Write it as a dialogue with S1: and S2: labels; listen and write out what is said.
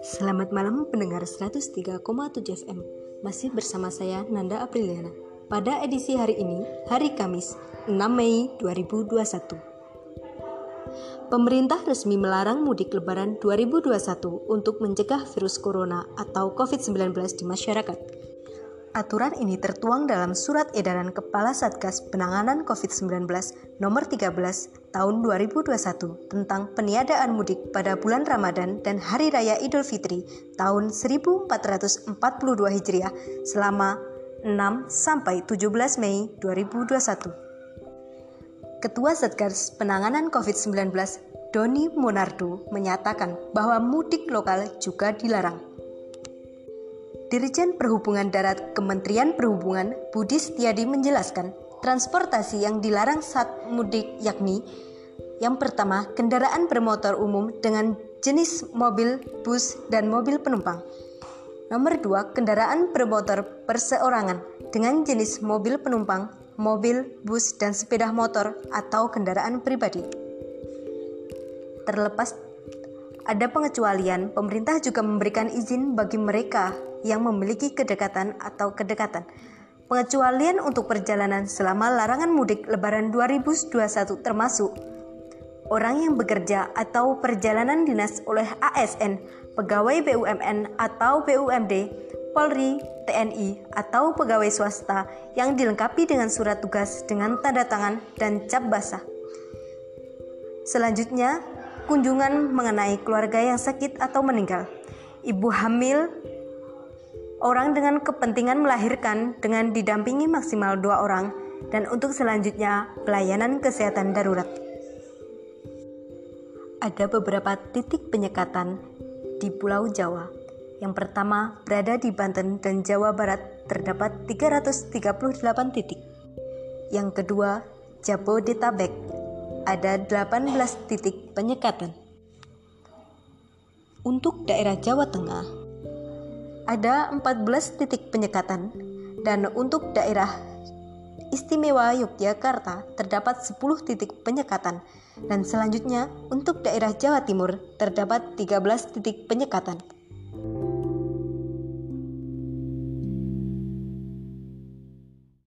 S1: Selamat malam pendengar 103,7 FM. Masih bersama saya Nanda Apriliana. Pada edisi hari ini, hari Kamis, 6 Mei 2021. Pemerintah resmi melarang mudik lebaran 2021 untuk mencegah virus corona atau COVID-19 di masyarakat. Aturan ini tertuang dalam Surat Edaran Kepala Satgas Penanganan COVID-19 Nomor 13 Tahun 2021 tentang peniadaan mudik pada bulan Ramadan dan Hari Raya Idul Fitri tahun 1442 Hijriah selama 6 sampai 17 Mei 2021. Ketua Satgas Penanganan COVID-19 Doni Monardo menyatakan bahwa mudik lokal juga dilarang. Dirjen Perhubungan Darat Kementerian Perhubungan Budi Setiadi menjelaskan, transportasi yang dilarang saat mudik yakni yang pertama, kendaraan bermotor umum dengan jenis mobil, bus, dan mobil penumpang. Nomor dua, kendaraan bermotor perseorangan dengan jenis mobil penumpang, mobil, bus, dan sepeda motor atau kendaraan pribadi. Terlepas ada pengecualian, pemerintah juga memberikan izin bagi mereka yang memiliki kedekatan atau kedekatan. Pengecualian untuk perjalanan selama larangan mudik Lebaran 2021 termasuk orang yang bekerja atau perjalanan dinas oleh ASN, pegawai BUMN atau BUMD, Polri, TNI, atau pegawai swasta yang dilengkapi dengan surat tugas dengan tanda tangan dan cap basah. Selanjutnya, kunjungan mengenai keluarga yang sakit atau meninggal. Ibu hamil Orang dengan kepentingan melahirkan dengan didampingi maksimal dua orang dan untuk selanjutnya pelayanan kesehatan darurat. Ada beberapa titik penyekatan di Pulau Jawa. Yang pertama berada di Banten dan Jawa Barat terdapat 338 titik. Yang kedua, Jabodetabek ada 18 titik penyekatan. Untuk daerah Jawa Tengah, ada 14 titik penyekatan dan untuk daerah istimewa Yogyakarta terdapat 10 titik penyekatan dan selanjutnya untuk daerah Jawa Timur terdapat 13 titik penyekatan.